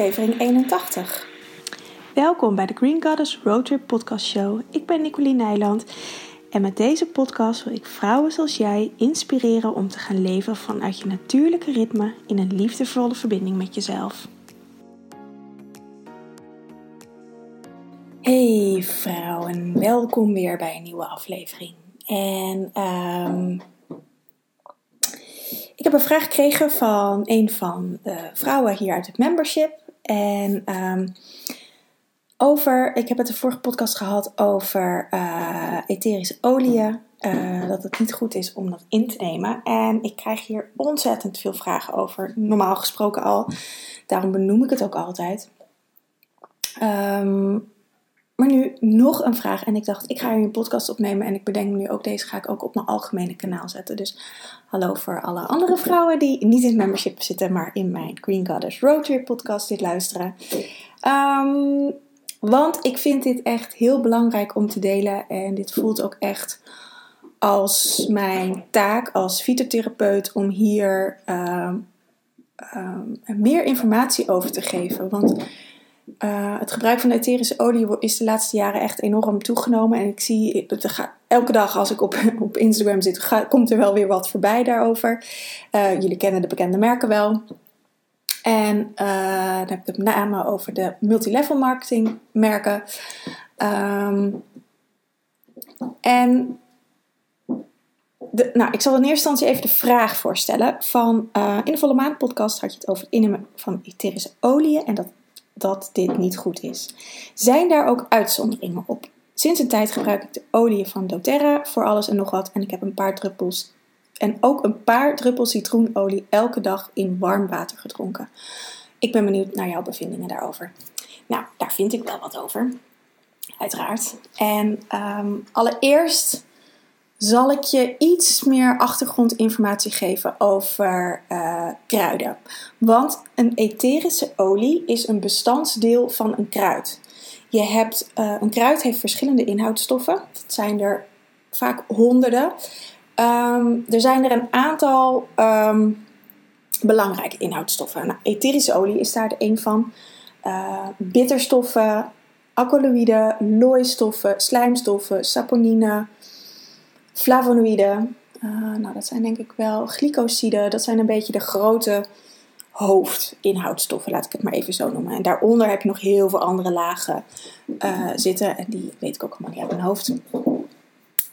aflevering 81. Welkom bij de Green Goddess Roadtrip Podcast Show. Ik ben Nicoline Nijland en met deze podcast wil ik vrouwen zoals jij inspireren om te gaan leven vanuit je natuurlijke ritme in een liefdevolle verbinding met jezelf. Hey vrouwen, welkom weer bij een nieuwe aflevering. En ehm, ik heb een vraag gekregen van een van de vrouwen hier uit het membership. En ehm, over, ik heb het de vorige podcast gehad over uh, etherische oliën. Uh, dat het niet goed is om dat in te nemen. En ik krijg hier ontzettend veel vragen over. Normaal gesproken al. Daarom benoem ik het ook altijd. Um, maar nu nog een vraag. En ik dacht, ik ga hier een podcast opnemen. En ik bedenk nu ook deze ga ik ook op mijn algemene kanaal zetten. Dus hallo voor alle andere vrouwen die niet in membership zitten, maar in mijn Green Goddess Roadtrip podcast dit luisteren. Um, want ik vind dit echt heel belangrijk om te delen. En dit voelt ook echt als mijn taak als fytotherapeut om hier um, um, meer informatie over te geven. Want uh, het gebruik van etherische olie is de laatste jaren echt enorm toegenomen. En ik zie elke dag als ik op, op Instagram zit, komt er wel weer wat voorbij daarover. Uh, jullie kennen de bekende merken wel. En uh, dan heb ik het met name over de multilevel marketing merken. Um, en de, nou, ik zal in eerste instantie even de vraag voorstellen. Van, in de Volle Maan podcast had je het over het innemen van etherische oliën en dat, dat dit niet goed is. Zijn daar ook uitzonderingen op? Sinds een tijd gebruik ik de olie van doTERRA voor alles en nog wat. En ik heb een paar druppels en ook een paar druppels citroenolie elke dag in warm water gedronken. Ik ben benieuwd naar jouw bevindingen daarover. Nou, daar vind ik wel wat over. Uiteraard. En um, allereerst zal ik je iets meer achtergrondinformatie geven over uh, kruiden. Want een etherische olie is een bestandsdeel van een kruid. Je hebt, uh, een kruid heeft verschillende inhoudstoffen. Dat zijn er vaak honderden. Um, er zijn er een aantal um, belangrijke inhoudstoffen. Nou, etherische olie is daar een van. Uh, bitterstoffen, alkaloïden, looistoffen, slijmstoffen, saponine, flavonoïden. Uh, nou, dat zijn denk ik wel glycosiden. Dat zijn een beetje de grote hoofdinhoudstoffen, laat ik het maar even zo noemen. En daaronder heb je nog heel veel andere lagen uh, zitten. En die weet ik ook allemaal niet uit mijn hoofd.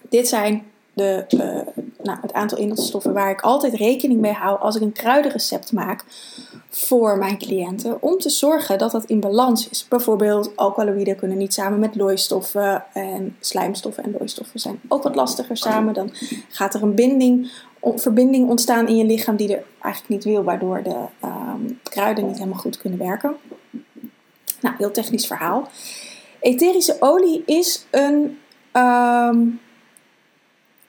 Dit zijn de, uh, nou, het aantal inhoudstoffen waar ik altijd rekening mee hou als ik een kruidenrecept maak voor mijn cliënten. Om te zorgen dat dat in balans is. Bijvoorbeeld alkaloïden kunnen niet samen met looistoffen en slijmstoffen en looistoffen zijn ook wat lastiger samen. Dan gaat er een binding, verbinding ontstaan in je lichaam die er eigenlijk niet wil, waardoor de um, kruiden niet helemaal goed kunnen werken. Nou, heel technisch verhaal. Etherische olie is een um,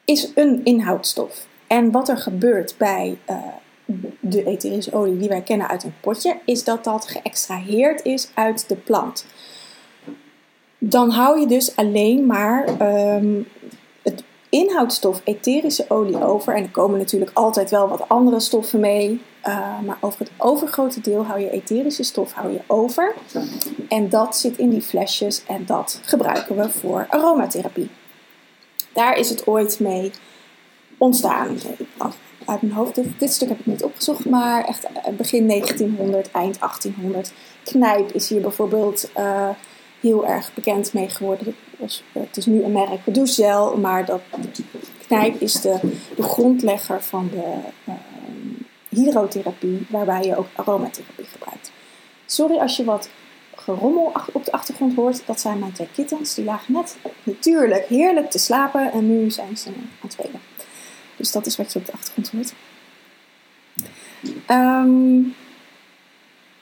is een inhoudstof. En wat er gebeurt bij uh, de etherische olie die wij kennen uit een potje, is dat dat geëxtraheerd is uit de plant. Dan hou je dus alleen maar um, het inhoudstof etherische olie over. En er komen natuurlijk altijd wel wat andere stoffen mee. Uh, maar over het overgrote deel hou je etherische stof hou je over. En dat zit in die flesjes en dat gebruiken we voor aromatherapie. Daar is het ooit mee ontstaan. Uit mijn hoofd, dit, stuk heb ik niet opgezocht, maar echt eh, begin 1900, eind 1800. Knijp is hier bijvoorbeeld uh, heel erg bekend mee geworden. Het is nu een merk Doucegel, maar dat, Knijp is de, de grondlegger van de uh, hydrotherapie, waarbij je ook aromatherapie gebruikt. Sorry als je wat gerommel op de achtergrond hoort, dat zijn mijn twee kittens. Die lagen net natuurlijk heerlijk te slapen en nu zijn ze aan het spelen. Dus dat is wat je op de achtergrond hoort. Um,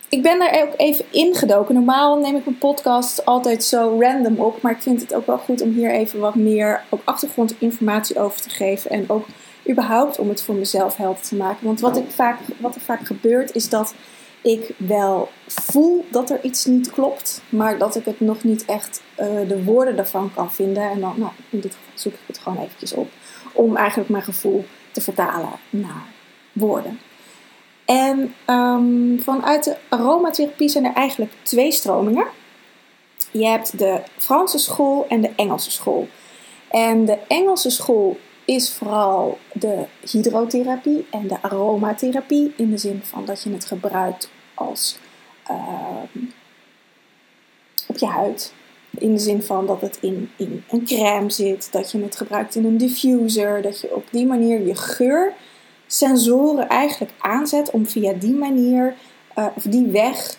ik ben daar ook even ingedoken. Normaal neem ik mijn podcast altijd zo random op. Maar ik vind het ook wel goed om hier even wat meer ook achtergrondinformatie over te geven. En ook überhaupt om het voor mezelf helder te maken. Want wat, ik vaak, wat er vaak gebeurt is dat ik wel voel dat er iets niet klopt, maar dat ik het nog niet echt uh, de woorden daarvan kan vinden. En dan, nou, in dit geval zoek ik het gewoon eventjes op, om eigenlijk mijn gevoel te vertalen naar woorden. En ehm, vanuit de aromatherapie zijn er eigenlijk twee stromingen. Je hebt de Franse school en de Engelse school. En de Engelse school is vooral de hydrotherapie en de aromatherapie. In de zin van dat je het gebruikt als ehm, op je huid. In de zin van dat het in, in een crème zit, dat je het gebruikt in een diffuser, dat je op die manier je geursensoren eigenlijk aanzet om via die manier uh, of die weg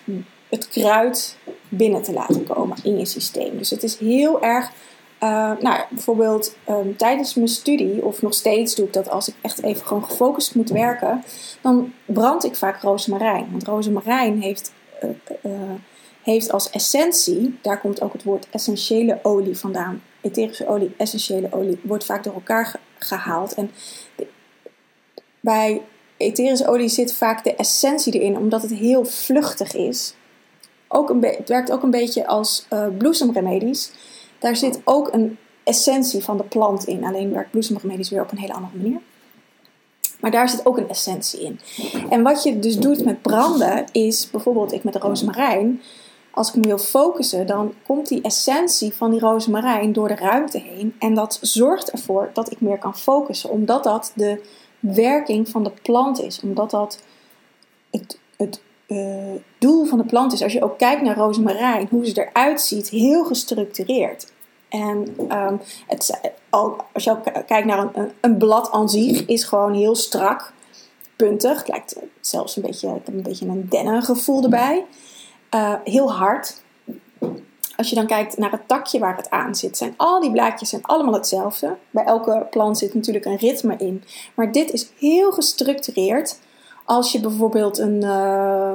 het kruid binnen te laten komen in je systeem. Dus het is heel erg uh, nou, bijvoorbeeld um, tijdens mijn studie, of nog steeds doe ik dat als ik echt even gewoon gefocust moet werken, dan brand ik vaak rozemarijn. Want rozemarijn heeft, uh, heeft als essentie, daar komt ook het woord essentiële olie vandaan. Etherische olie, essentiële olie, wordt vaak door elkaar gehaald. En bij etherische olie zit vaak de essentie erin, omdat het heel vluchtig is. Ook een het werkt ook een beetje als bloesemremedies. Daar zit ook een essentie van de plant in. Alleen werkt bloesemremedies weer op een hele andere manier. Maar daar zit ook een essentie in. En wat je dus doet met branden is bijvoorbeeld ik met de rozemarijn. Als ik me wil focussen, dan komt die essentie van die rozemarijn door de ruimte heen. En dat zorgt ervoor dat ik meer kan focussen. Omdat dat de werking van de plant is. Omdat dat het, het uh, doel van de plant is, als je ook kijkt naar rozemarijn, hoe ze eruit ziet, heel gestructureerd. En um, het, als je ook kijkt naar een, een, blad aan zich, is gewoon heel strak, puntig. Het lijkt zelfs een beetje, een beetje een dennengevoel erbij. Uh, heel hard. Als je dan kijkt naar het takje waar het aan zit, zijn al die blaadjes zijn allemaal hetzelfde. Bij elke plant zit natuurlijk een ritme in. Maar dit is heel gestructureerd. Als je bijvoorbeeld een, uh,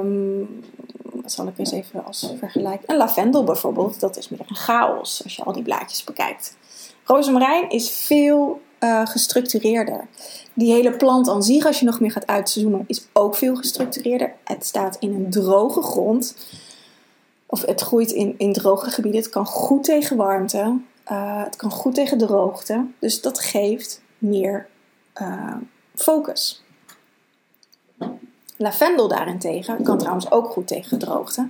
wat zal ik eens even als vergelijk, een lavendel bijvoorbeeld, dat is meer een chaos als je al die blaadjes bekijkt. Rozemarijn is veel uh, gestructureerder. Die hele plant aan als je nog meer gaat uitzoomen, is ook veel gestructureerder. Het staat in een droge grond. Of het groeit in, in droge gebieden. Het kan goed tegen warmte. Uh, het kan goed tegen droogte. Dus dat geeft meer uh, focus. Lavendel daarentegen kan trouwens ook goed tegen droogte.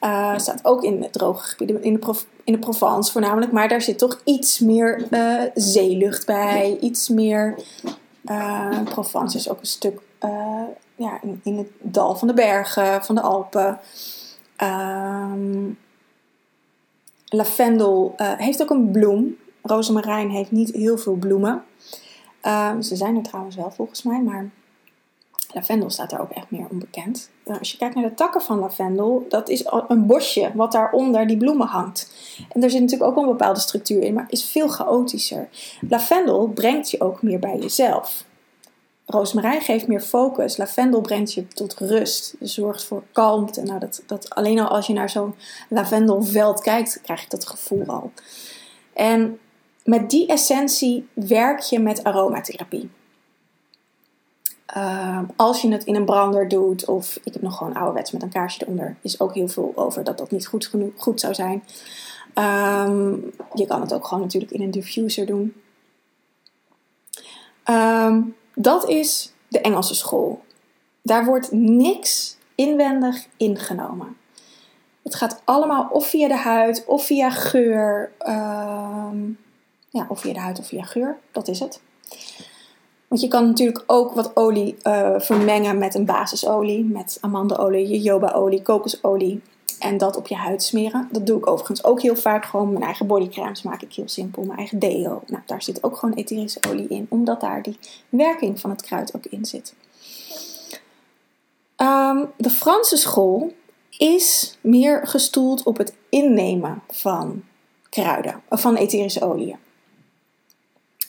Uh, staat ook in droge gebieden, in de, in de Provence voornamelijk. Maar daar zit toch iets meer uh, zeelucht bij. Iets meer. Uh, Provence is ook een stuk ja, in, in, het dal van de bergen, van de Alpen. Um, lavendel heeft ook een bloem. Rozemarijn heeft niet heel veel bloemen. Ehm, ze zijn er trouwens wel volgens mij, maar Lavendel staat er ook echt meer onbekend. Nou, als je kijkt naar de takken van lavendel, dat is een bosje wat daaronder die bloemen hangt. En daar zit natuurlijk ook een bepaalde structuur in, maar is veel chaotischer. Lavendel brengt je ook meer bij jezelf. Rozemarijn geeft meer focus. Lavendel brengt je tot rust. Dus zorgt voor kalmte. Nou, dat, dat, alleen al als je naar zo'n lavendelveld kijkt, krijg ik dat gevoel al. En met die essentie werk je met aromatherapie. Ehm, als je het in een brander doet, of ik heb nog gewoon ouderwets met een kaarsje eronder, is ook heel veel over dat dat niet goed, genoeg, goed zou zijn. Ehm, je kan het ook gewoon natuurlijk in een diffuser doen. Ehm, dat is de Engelse school. Daar wordt niks inwendig ingenomen. Het gaat allemaal of via de huid of via geur. ja, of via de huid of via geur. Dat is het. Want je kan natuurlijk ook wat olie uh, vermengen met een basisolie, met amandelolie, jojobaolie, kokosolie. En dat op je huid smeren. Dat doe ik overigens ook heel vaak. Gewoon mijn eigen bodycremes maak ik heel simpel. Mijn eigen deo. Nou, daar zit ook gewoon etherische olie in. Omdat daar die werking van het kruid ook in zit. Um, de Franse school is meer gestoeld op het innemen van kruiden. Van etherische oliën.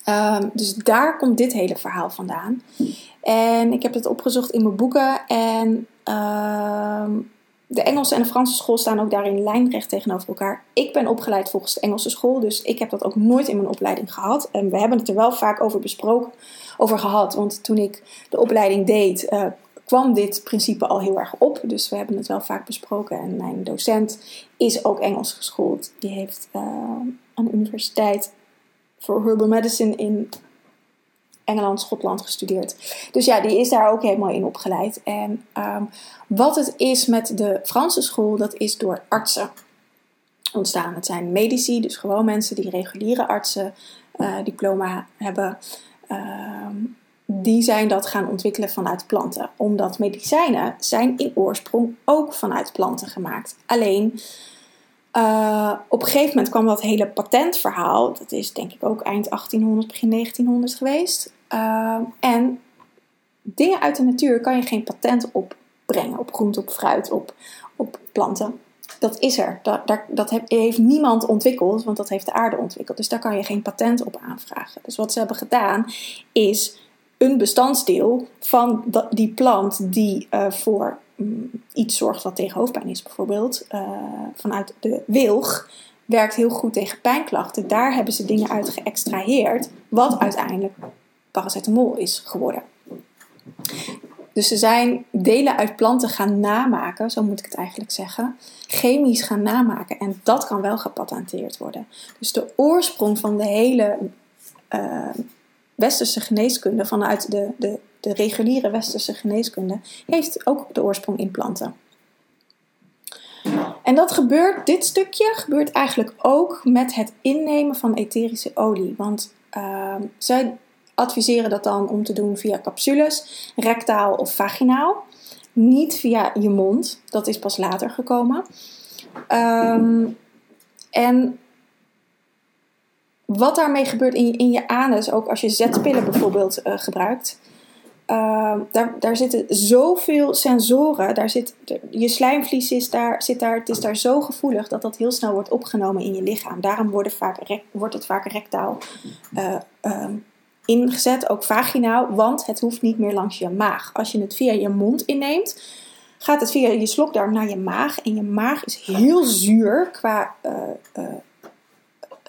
Um, dus daar komt dit hele verhaal vandaan. En ik heb het opgezocht in mijn boeken. En um, de Engelse en de Franse school staan ook daarin lijnrecht tegenover elkaar. Ik ben opgeleid volgens de Engelse school, dus ik heb dat ook nooit in mijn opleiding gehad. En we hebben het er wel vaak over besproken, over gehad. Want toen ik de opleiding deed, uh, kwam dit principe al heel erg op. Dus we hebben het wel vaak besproken. En mijn docent is ook Engels geschoold. Die heeft uh, aan de universiteit voor herbal medicine in Engeland, Schotland gestudeerd. Dus ja, die is daar ook helemaal in opgeleid. En ehm, wat het is met de Franse school, dat is door artsen ontstaan. Het zijn medici, dus gewoon mensen die reguliere artsen uh, diploma hebben. Ehm, die zijn dat gaan ontwikkelen vanuit planten. Omdat medicijnen zijn in oorsprong ook vanuit planten gemaakt. Alleen uh, op een gegeven moment kwam dat hele patentverhaal. Dat is denk ik ook eind 1800, begin 1900 geweest. Uh, en dingen uit de natuur kan je geen patent opbrengen. Op groente, op fruit, op, op planten. Dat is er. Dat, dat, heeft niemand ontwikkeld, want dat heeft de aarde ontwikkeld. Dus daar kan je geen patent op aanvragen. Dus wat ze hebben gedaan is een bestandsdeel van die plant die uh, voor iets zorgt wat tegen hoofdpijn is, bijvoorbeeld uh, vanuit de wilg, werkt heel goed tegen pijnklachten. Daar hebben ze dingen uit geëxtraheerd, wat uiteindelijk paracetamol is geworden. Dus ze zijn delen uit planten gaan namaken, zo moet ik het eigenlijk zeggen, chemisch gaan namaken. En dat kan wel gepatenteerd worden. Dus de oorsprong van de hele uh, westerse geneeskunde, vanuit de, de, de reguliere westerse geneeskunde, heeft ook de oorsprong in planten. En dat gebeurt, dit stukje gebeurt eigenlijk ook met het innemen van etherische olie. Want uh, zij adviseren dat dan om te doen via capsules, rectaal of vaginaal. Niet via je mond, dat is pas later gekomen. Um, en wat daarmee gebeurt in je, in je anus, ook als je zetpillen bijvoorbeeld uh, gebruikt. Uh, daar, daar zitten zoveel sensoren. Daar zit, je slijmvlies is daar, zit daar, het is daar zo gevoelig dat dat heel snel wordt opgenomen in je lichaam. Daarom vaak, wordt het vaak rectaal uh, ingezet, ook vaginaal, want het hoeft niet meer langs je maag. Als je het via je mond inneemt, gaat het via je slokdarm naar je maag. En je maag is heel zuur qua uh,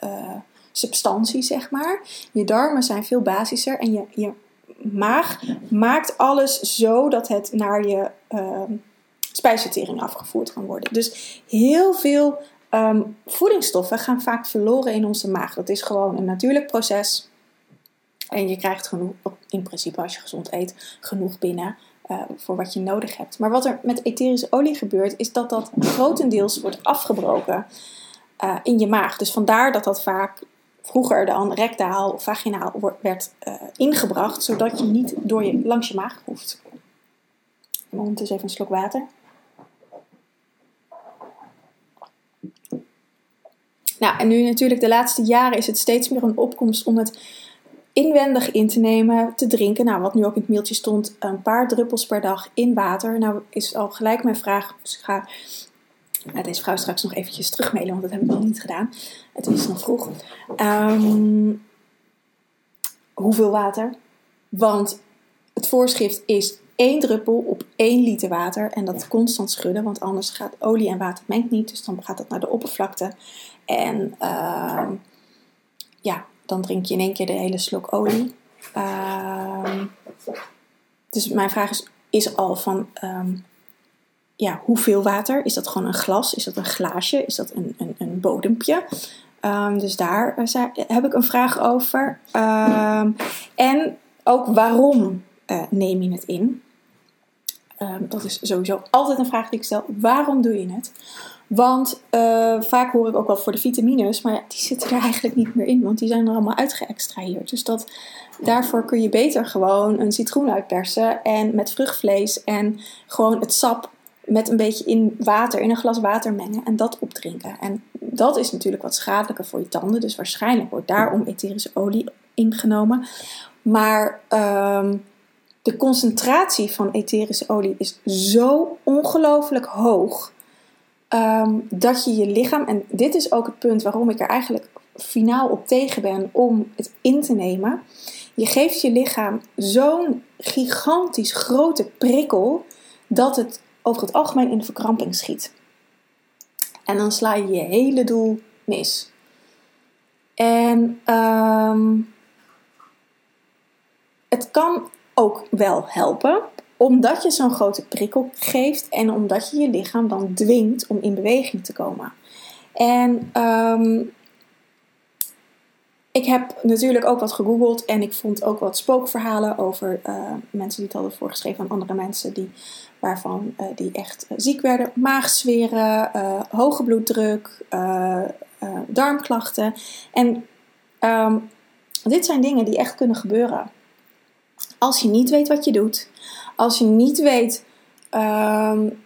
uh, substantie, zeg maar. Je darmen zijn veel basischer en je, je maag maakt alles zo dat het naar je spijsvertering afgevoerd kan worden. Dus heel veel um, voedingsstoffen gaan vaak verloren in onze maag. Dat is gewoon een natuurlijk proces. En je krijgt genoeg, in principe als je gezond eet, genoeg binnen uh, voor wat je nodig hebt. Maar wat er met etherische olie gebeurt, is dat dat grotendeels wordt afgebroken uh, in je maag. Dus vandaar dat dat vaak vroeger dan rectaal of vaginaal werd uh, ingebracht, zodat je niet door je, langs je maag hoeft. Ondertussen even een slok water. Nou, en nu natuurlijk de laatste jaren is het steeds meer een opkomst om het inwendig in te nemen, te drinken. Nou, wat nu ook in het mailtje stond, een paar druppels per dag in water. Nou is al gelijk mijn vraag, dus ik ga nou, deze vrouw straks nog eventjes terugmailen, want dat heb ik nog niet gedaan. Het is nog vroeg. Um, hoeveel water? Want het voorschrift is één druppel op één liter water en dat constant schudden, want anders gaat olie en water mengt niet, dus dan gaat het naar de oppervlakte. En uh, ja, dan drink je in één keer de hele slok olie. Uh, dus mijn vraag is, is al van ja, hoeveel water? Is dat gewoon een glas? Is dat een glaasje? Is dat een, een, een bodempje? Um, dus daar uh, heb ik een vraag over. Um, en ook waarom uh, neem je het in? Um, dat is sowieso altijd een vraag die ik stel. Waarom doe je het? Want uh, vaak hoor ik ook wel voor de vitamines, maar die zitten er eigenlijk niet meer in, want die zijn er allemaal uitgeëxtraheerd. Dus dat, daarvoor kun je beter gewoon een citroen uitpersen en met vruchtvlees en gewoon het sap met een beetje in water, in een glas water mengen en dat opdrinken. En dat is natuurlijk wat schadelijker voor je tanden, dus waarschijnlijk wordt daarom etherische olie ingenomen. Maar um, de concentratie van etherische olie is zo ongelooflijk hoog Um, dat je je lichaam, en dit is ook het punt waarom ik er eigenlijk finaal op tegen ben om het in te nemen. Je geeft je lichaam zo'n gigantisch grote prikkel dat het over het algemeen in de verkramping schiet. En dan sla je je hele doel mis. En um, het kan ook wel helpen omdat je zo'n grote prikkel geeft en omdat je je lichaam dan dwingt om in beweging te komen. En um, ik heb natuurlijk ook wat gegoogeld en ik vond ook wat spookverhalen over uh, mensen die het hadden voorgeschreven aan andere mensen die, waarvan uh, die echt ziek werden. Maagzweren, uh, hoge bloeddruk, darmklachten. En um, dit zijn dingen die echt kunnen gebeuren. Als je niet weet wat je doet, als je niet weet um,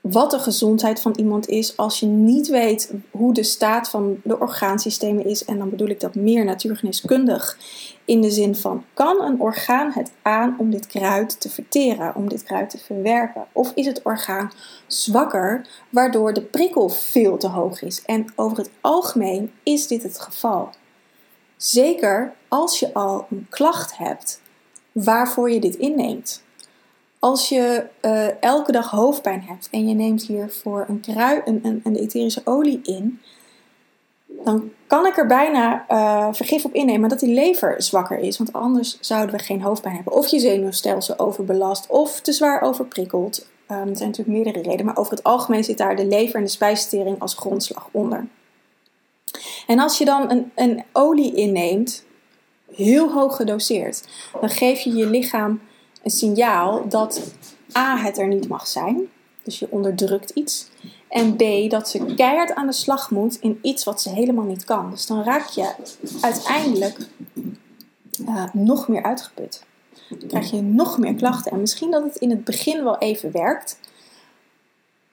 wat de gezondheid van iemand is, als je niet weet hoe de staat van de orgaansystemen is, en dan bedoel ik dat meer natuurgeneeskundig, in de zin van kan een orgaan het aan om dit kruid te verteren, om dit kruid te verwerken? Of is het orgaan zwakker, waardoor de prikkel veel te hoog is? En over het algemeen is dit het geval. Zeker als je al een klacht hebt waarvoor je dit inneemt. Als je uh, elke dag hoofdpijn hebt en je neemt hiervoor een, krui, een, een, etherische olie in, dan kan ik er bijna uh, vergif op innemen dat die lever zwakker is. Want anders zouden we geen hoofdpijn hebben. Of je zenuwstelsel overbelast of te zwaar overprikkeld. Um, er zijn natuurlijk meerdere redenen, maar over het algemeen zit daar de lever en de spijsvertering als grondslag onder. En als je dan een, een olie inneemt, heel hoog gedoseerd, dan geef je je lichaam een signaal dat A, het er niet mag zijn. Dus je onderdrukt iets. En B, dat ze keihard aan de slag moet in iets wat ze helemaal niet kan. Dus dan raak je uiteindelijk uh, nog meer uitgeput. Dan krijg je nog meer klachten. En misschien dat het in het begin wel even werkt.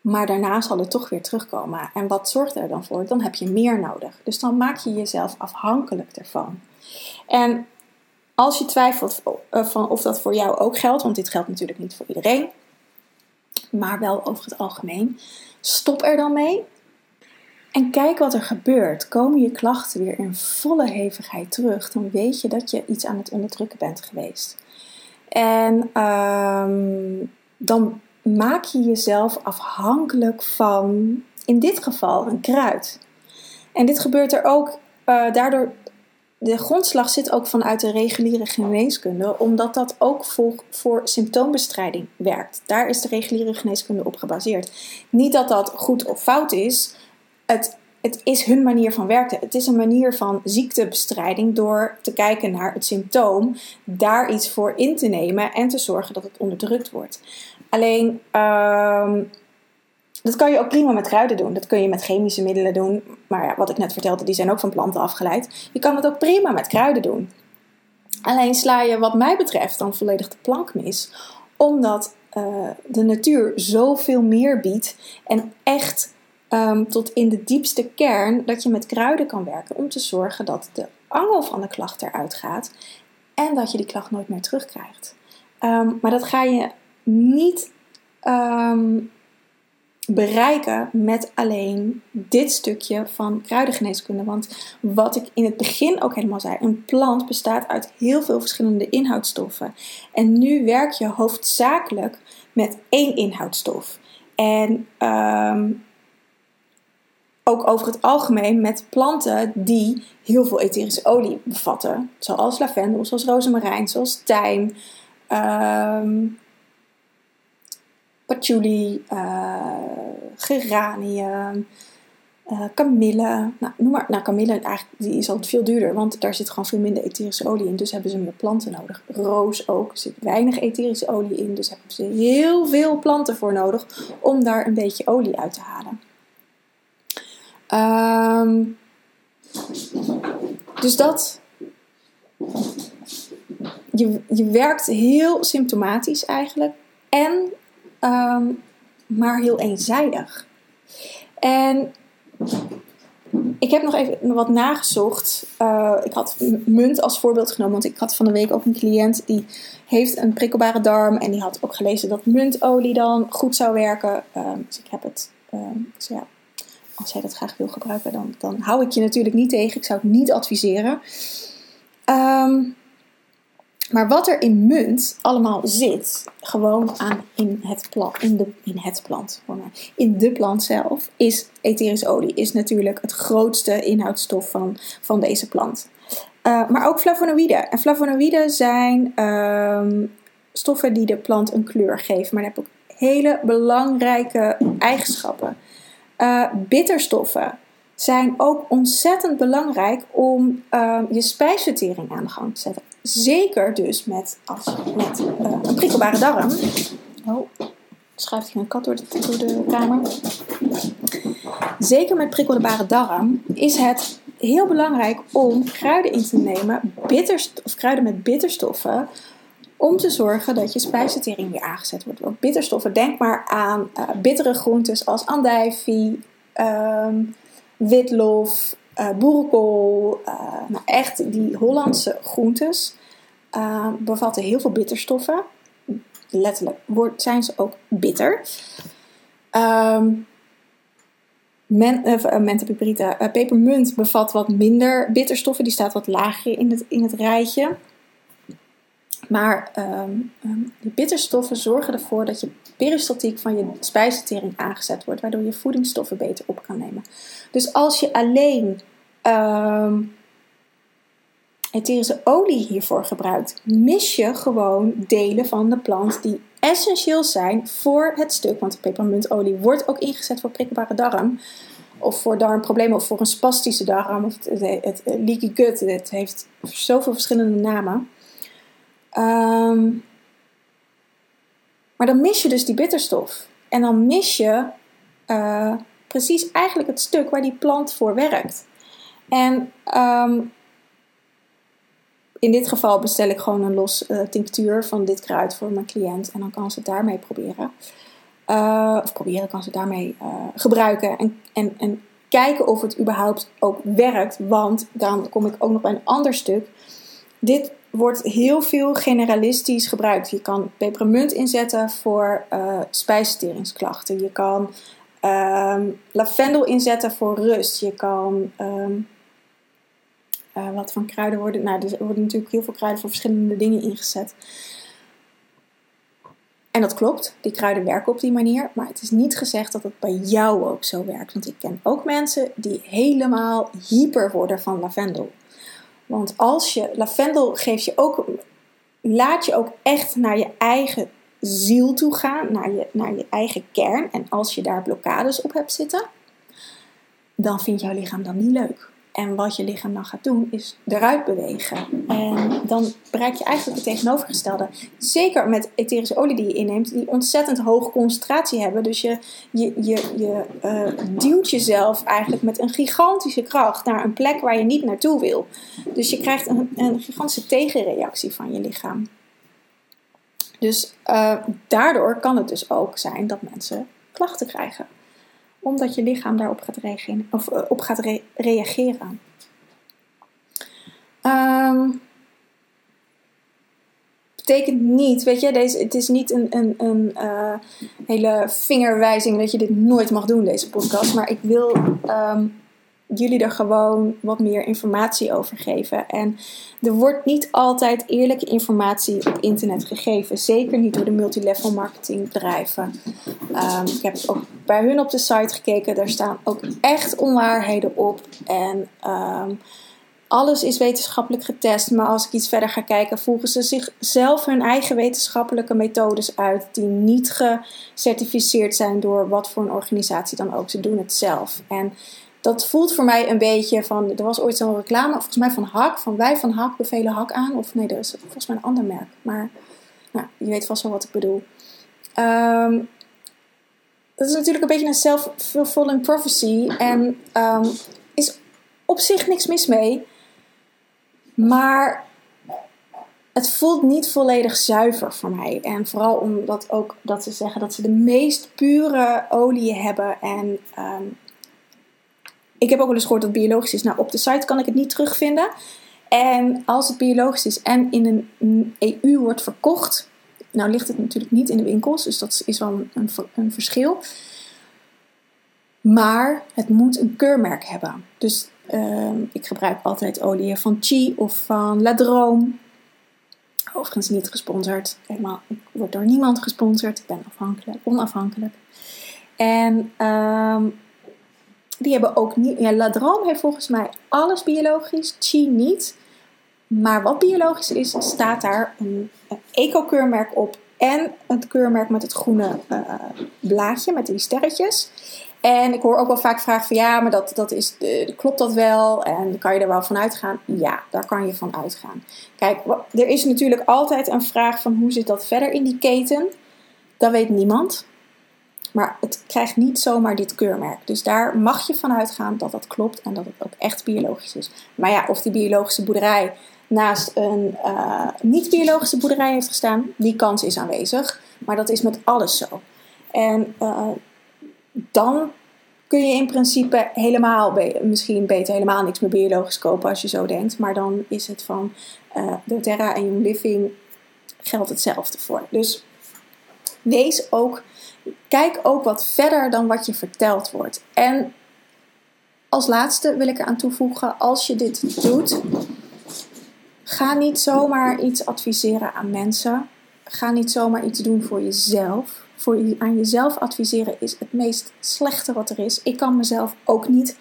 Maar daarna zal het toch weer terugkomen. En wat zorgt er dan voor? Dan heb je meer nodig. Dus dan maak je jezelf afhankelijk ervan. En als je twijfelt eh, van of dat voor jou ook geldt, want dit geldt natuurlijk niet voor iedereen, maar wel over het algemeen, stop er dan mee. En kijk wat er gebeurt. Komen je klachten weer in volle hevigheid terug, dan weet je dat je iets aan het onderdrukken bent geweest. En um, dan maak je jezelf afhankelijk van, in dit geval, een kruid. En dit gebeurt er ook, uh, daardoor de grondslag zit ook vanuit de reguliere geneeskunde, omdat dat ook voor, symptoombestrijding werkt. Daar is de reguliere geneeskunde op gebaseerd. Niet dat dat goed of fout is, het, het is hun manier van werken. Het is een manier van ziektebestrijding door te kijken naar het symptoom, daar iets voor in te nemen en te zorgen dat het onderdrukt wordt. Alleen. Uh, dat kan je ook prima met kruiden doen. Dat kun je met chemische middelen doen. Maar ja, wat ik net vertelde, die zijn ook van planten afgeleid. Je kan het ook prima met kruiden doen. Alleen sla je, wat mij betreft, dan volledig de plank mis. Omdat uh, de natuur zoveel meer biedt. En echt um, tot in de diepste kern dat je met kruiden kan werken. Om te zorgen dat de angel van de klacht eruit gaat. En dat je die klacht nooit meer terugkrijgt. Um, maar dat ga je niet um, bereiken met alleen dit stukje van kruidengeneeskunde. Want wat ik in het begin ook helemaal zei, een plant bestaat uit heel veel verschillende inhoudstoffen. En nu werk je hoofdzakelijk met één inhoudstof. En um, ook over het algemeen met planten die heel veel etherische olie bevatten. Zoals lavendel, zoals rozemarijn, zoals tijm. Um, patchouli, uh, geranium, uh, kamille. Nou, noem maar. Nou, kamille eigenlijk, die is altijd veel duurder, want daar zit gewoon veel minder etherische olie in. Dus hebben ze meer planten nodig. Roos ook, er zit weinig etherische olie in. Dus hebben ze heel veel planten voor nodig om daar een beetje olie uit te halen. Um, dus dat. Je, je werkt heel symptomatisch eigenlijk. En um, maar heel eenzijdig. En ik heb nog even wat nagezocht. Uh, ik had munt als voorbeeld genomen, want ik had van de week ook een cliënt die heeft een prikkelbare darm en die had ook gelezen dat muntolie dan goed zou werken. Um, dus ik heb het. Um, dus ja, als jij dat graag wil gebruiken, dan, dan hou ik je natuurlijk niet tegen. Ik zou het niet adviseren. Um, maar wat er in munt allemaal zit, gewoon aan in het plant, in, de, in het plant, in de plant zelf, is etherische olie. Is natuurlijk het grootste inhoudstof van, van deze plant. Uh, maar ook flavonoïden. En flavonoïden zijn uh, stoffen die de plant een kleur geven, maar hebben ook hele belangrijke eigenschappen. Uh, bitterstoffen zijn ook ontzettend belangrijk om ehm, je spijsvertering aan de gang te zetten. Zeker dus met, met uh, een prikkelbare darm. Oh, schuift hier een kat door de, kamer. Zeker met prikkelbare darm is het heel belangrijk om kruiden in te nemen, of kruiden met bitterstoffen, om te zorgen dat je spijsvertering weer aangezet wordt. Want bitterstoffen, denk maar aan uh, bittere groentes als andijvie, um, witlof, uh, boerenkool. Uh, nou echt, die Hollandse groentes bevatten heel veel bitterstoffen. Letterlijk zijn ze ook bitter. Um, Men, uh, pepermunt bevat wat minder bitterstoffen. Die staat wat lager in het, in het rijtje. Maar um, die bitterstoffen zorgen ervoor dat je peristaltiek van je spijsvertering aangezet wordt, waardoor je voedingsstoffen beter op kan nemen. Dus als je alleen um, etherische olie hiervoor gebruikt, mis je gewoon delen van de plant die essentieel zijn voor het stuk. Want pepermuntolie wordt ook ingezet voor prikkelbare darm. Of voor darmproblemen, of voor een spastische darm, of het, het, het leaky gut. Het heeft zoveel verschillende namen. Um, maar dan mis je dus die bitterstof. En dan mis je uh, precies eigenlijk het stuk waar die plant voor werkt. En um, in dit geval bestel ik gewoon een los uh, tinctuur van dit kruid voor mijn cliënt. En dan kan ze het daarmee proberen. Uh, of proberen kan ze daarmee gebruiken. En, en, en kijken of het überhaupt ook werkt. Want dan kom ik ook nog bij een ander stuk. Dit wordt heel veel generalistisch gebruikt. Je kan pepermunt inzetten voor uh, spijsverteringsklachten. Je kan um, lavendel inzetten voor rust. Je kan. Um, uh, wat van kruiden worden. Nou, er worden natuurlijk heel veel kruiden voor verschillende dingen ingezet. En dat klopt, die kruiden werken op die manier. Maar het is niet gezegd dat het bij jou ook zo werkt. Want ik ken ook mensen die helemaal hyper worden van lavendel. Want als je lavendel geeft je ook, laat je ook echt naar je eigen ziel toe gaan, naar je, naar je eigen kern. En als je daar blokkades op hebt zitten, dan vindt jouw lichaam dan niet leuk. En wat je lichaam dan gaat doen, is eruit bewegen. En dan bereik je eigenlijk het tegenovergestelde. Zeker met etherische olie die je inneemt, die ontzettend hoge concentratie hebben. Dus je, je, je, uh, duwt jezelf eigenlijk met een gigantische kracht naar een plek waar je niet naartoe wil. Dus je krijgt een, een gigantische tegenreactie van je lichaam. Dus uh, daardoor kan het dus ook zijn dat mensen klachten krijgen omdat je lichaam daarop gaat reageren. Of, uh, op gaat re reageren. Um, betekent niet, weet je, deze, het is niet een, een, een uh, hele vingerwijzing dat je dit nooit mag doen, deze podcast. Maar ik wil um, jullie er gewoon wat meer informatie over geven. En er wordt niet altijd eerlijke informatie op internet gegeven. Zeker niet door de multilevel marketing bedrijven. Um, ik heb ook bij hun op de site gekeken. Daar staan ook echt onwaarheden op. En um, alles is wetenschappelijk getest. Maar als ik iets verder ga kijken, voegen ze zichzelf hun eigen wetenschappelijke methodes uit. Die niet gecertificeerd zijn door wat voor een organisatie dan ook. Ze doen het zelf. En dat voelt voor mij een beetje van. Er was ooit zo'n reclame, volgens mij van Hak. Van wij van Hak bevelen Hak aan. Of nee, dat is volgens mij een ander merk. Maar nou, je weet vast wel wat ik bedoel. Um, dat is natuurlijk een beetje een self-fulfilling prophecy. En um, is op zich niks mis mee. Maar het voelt niet volledig zuiver voor mij. En vooral omdat ook dat ze zeggen dat ze de meest pure olie hebben. En um, ik heb ook wel eens gehoord dat biologisch is. Nou, op de site kan ik het niet terugvinden. En als het biologisch is en in een EU wordt verkocht, nou ligt het natuurlijk niet in de winkels, dus dat is wel een, een verschil. Maar het moet een keurmerk hebben. Dus uh, ik gebruik altijd olie van Chi of van La Drome. Overigens niet gesponsord. Helemaal, ik word door niemand gesponsord. Ik ben afhankelijk, onafhankelijk. En um, die hebben ook niet. Ja, heeft volgens mij alles biologisch, Chi niet. Maar wat biologisch is, staat daar een, eco-keurmerk op. En het keurmerk met het groene uh, blaadje, met die sterretjes. En ik hoor ook wel vaak vragen van ja, maar dat, dat is, uh, klopt dat wel? En kan je er wel van uitgaan? Ja, daar kan je van uitgaan. Kijk, er is natuurlijk altijd een vraag van hoe zit dat verder in die keten? Dat weet niemand. Maar het krijgt niet zomaar dit keurmerk. Dus daar mag je van uitgaan dat dat klopt en dat het ook echt biologisch is. Maar ja, of die biologische boerderij naast een uh, niet-biologische boerderij heeft gestaan, die kans is aanwezig. Maar dat is met alles zo. En uh, dan kun je in principe helemaal, misschien beter helemaal niks meer biologisch kopen als je zo denkt. Maar dan is het van uh, doTERRA en Young Living geldt hetzelfde voor. Dus wees ook, kijk ook wat verder dan wat je verteld wordt. En als laatste wil ik eraan toevoegen, als je dit doet, ga niet zomaar iets adviseren aan mensen. Ga niet zomaar iets doen voor jezelf voor aan jezelf adviseren is het meest slechte wat er is. Ik kan mezelf ook niet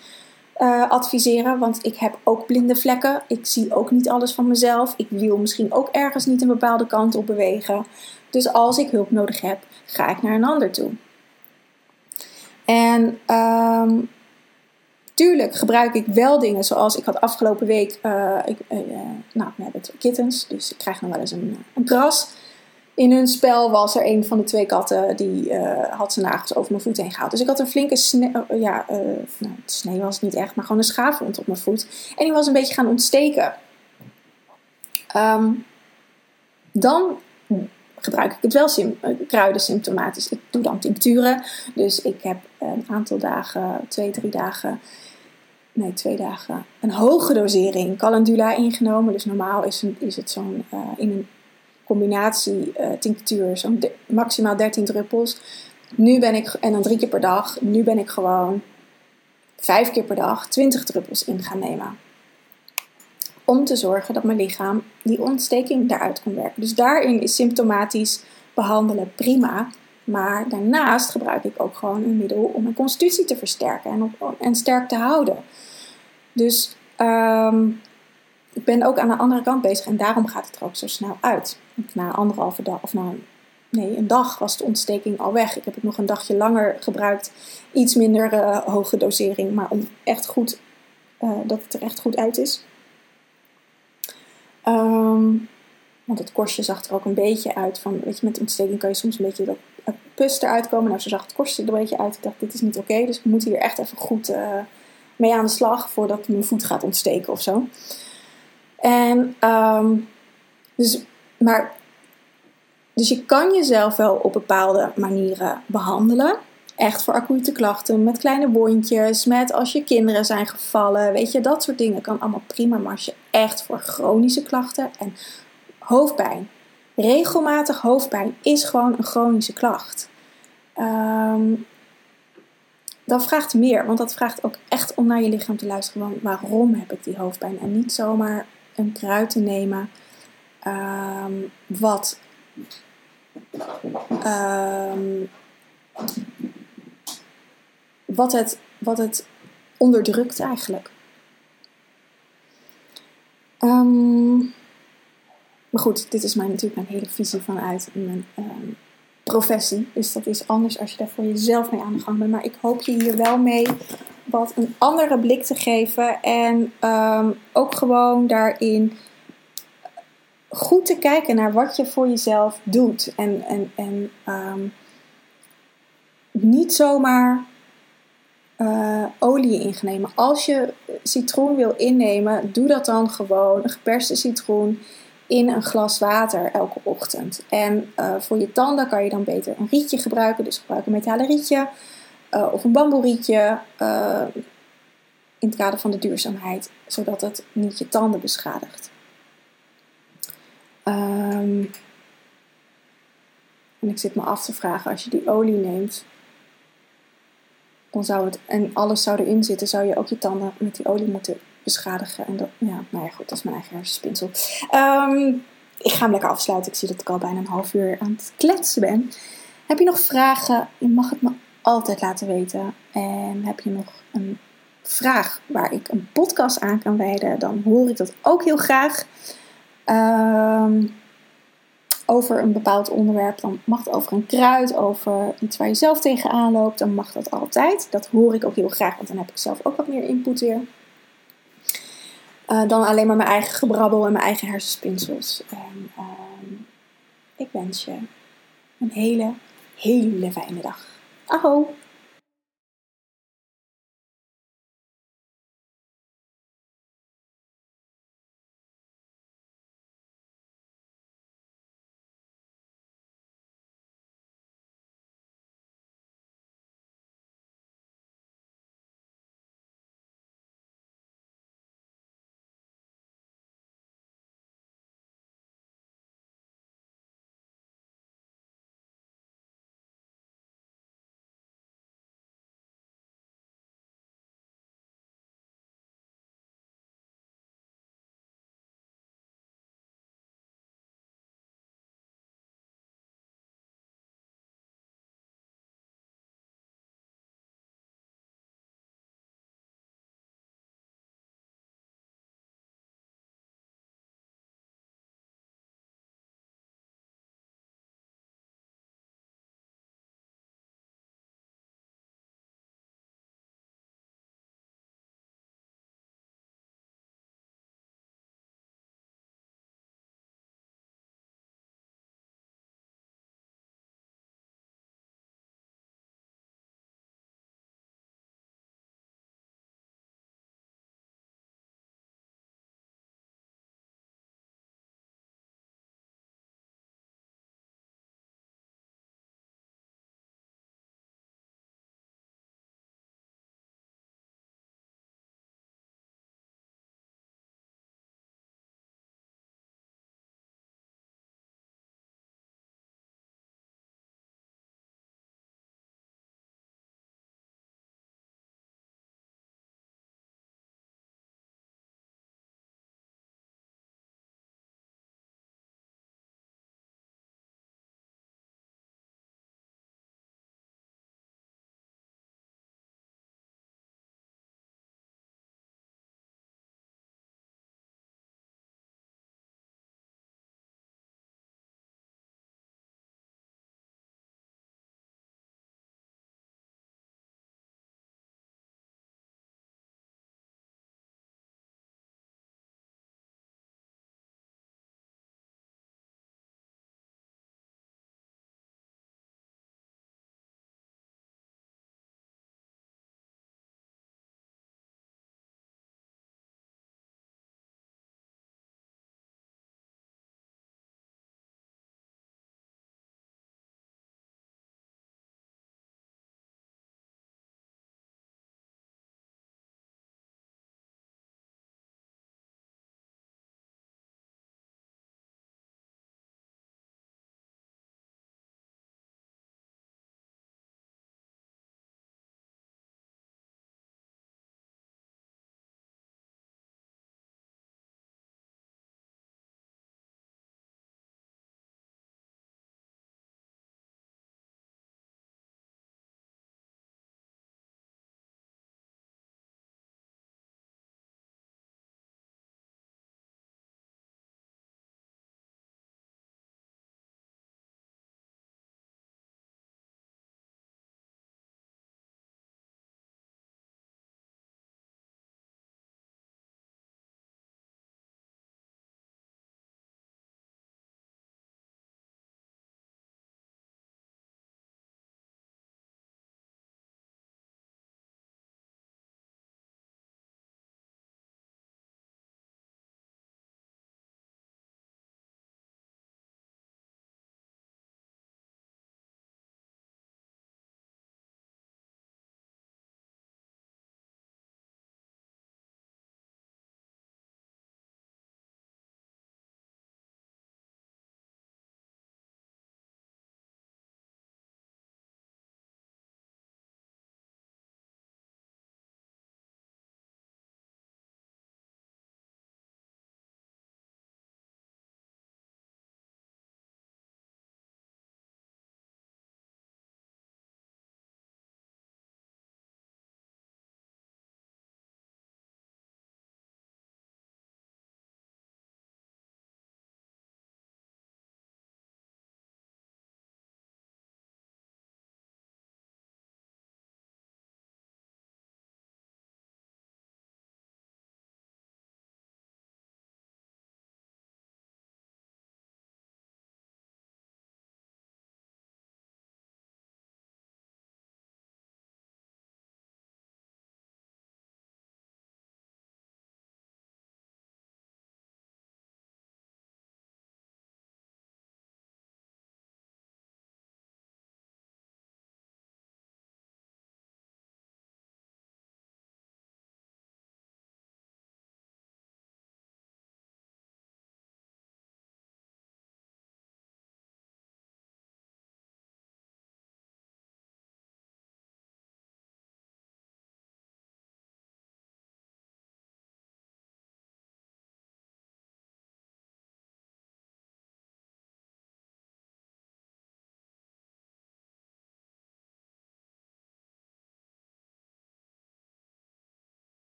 uh, adviseren, want ik heb ook blinde vlekken. Ik zie ook niet alles van mezelf. Ik wil misschien ook ergens niet een bepaalde kant op bewegen. Dus als ik hulp nodig heb, ga ik naar een ander toe. En um, tuurlijk gebruik ik wel dingen zoals ik had afgelopen week. Uh, ik, uh, nou, we hebben twee kittens, dus ik krijg nog wel eens een, een kras in hun spel was er een van de twee katten die had zijn nagels over mijn voet heen gehaald. Dus ik had een flinke sne uh, ja, nou, snee was het niet echt, maar gewoon een schaafwond op mijn voet. En die was een beetje gaan ontsteken. Um, dan gebruik ik het wel sim kruiden symptomatisch. Ik doe dan tincturen. Dus ik heb een aantal dagen, twee, drie dagen, nee, twee dagen, een hoge dosering calendula ingenomen. Dus normaal is, is het zo'n in een combinatie uh, tinctuur, zo'n maximaal 13 druppels. Nu ben ik, en dan drie keer per dag, nu ben ik gewoon vijf keer per dag 20 druppels in gaan nemen. Om te zorgen dat mijn lichaam die ontsteking daaruit kon werken. Dus daarin is symptomatisch behandelen prima. Maar daarnaast gebruik ik ook gewoon een middel om mijn constitutie te versterken en, op, en sterk te houden. Dus um, ik ben ook aan de andere kant bezig en daarom gaat het er ook zo snel uit. Na anderhalve dag, of na nee, een dag was de ontsteking al weg. Ik heb het nog een dagje langer gebruikt. Iets minder uh, hoge dosering, maar om echt goed, uh, dat het er echt goed uit is. Um, want het korstje zag er ook een beetje uit van, weet je, met ontsteking kan je soms een beetje dat pus eruit komen. Nou, zo zag het korstje er een beetje uit. Ik dacht, dit is niet oké, dus ik moet hier echt even goed uh, mee aan de slag voordat mijn voet gaat ontsteken of zo. En, um, dus, maar, dus je kan jezelf wel op bepaalde manieren behandelen. Echt voor acute klachten, met kleine wondjes, met als je kinderen zijn gevallen. Weet je, dat soort dingen kan allemaal prima. Maar als je echt voor chronische klachten en hoofdpijn. Regelmatig hoofdpijn is gewoon een chronische klacht. Um, dat vraagt meer, want dat vraagt ook echt om naar je lichaam te luisteren. waarom heb ik die hoofdpijn? En niet zomaar een kruid te nemen um, wat um, wat, het, wat het onderdrukt eigenlijk. Um, maar goed, dit is mijn, natuurlijk mijn hele visie vanuit mijn professie. Dus dat is anders als je daar voor jezelf mee aan de gang bent. Maar ik hoop je hier wel mee wat een andere blik te geven. En um, ook gewoon daarin goed te kijken naar wat je voor jezelf doet. En, en, en niet zomaar uh, olie ingenemen. Als je citroen wil innemen, doe dat dan gewoon een geperste citroen in een glas water elke ochtend. En uh, voor je tanden kan je dan beter een rietje gebruiken. Dus gebruik een metalen rietje. Uh, of een bamboerietje uh, in het kader van de duurzaamheid, zodat het niet je tanden beschadigt. Um, en ik zit me af te vragen, als je die olie neemt, zou het, en alles zou erin zitten, zou je ook je tanden met die olie moeten beschadigen. En dat, ja, nou ja, goed, dat is mijn eigen hersenspinsel. Um, ik ga hem lekker afsluiten. Ik zie dat ik al bijna een half uur aan het kletsen ben. Heb je nog vragen? Je mag het me altijd laten weten. En heb je nog een vraag waar ik een podcast aan kan wijden, dan hoor ik dat ook heel graag. Um, over een bepaald onderwerp, dan mag het over een kruid, over iets waar je zelf tegenaan loopt, dan mag dat altijd. Dat hoor ik ook heel graag, want dan heb ik zelf ook wat meer input weer. Uh, dan alleen maar mijn eigen gebrabbel en mijn eigen hersenspinsels. En uh, ik wens je een hele, hele fijne dag. Aho!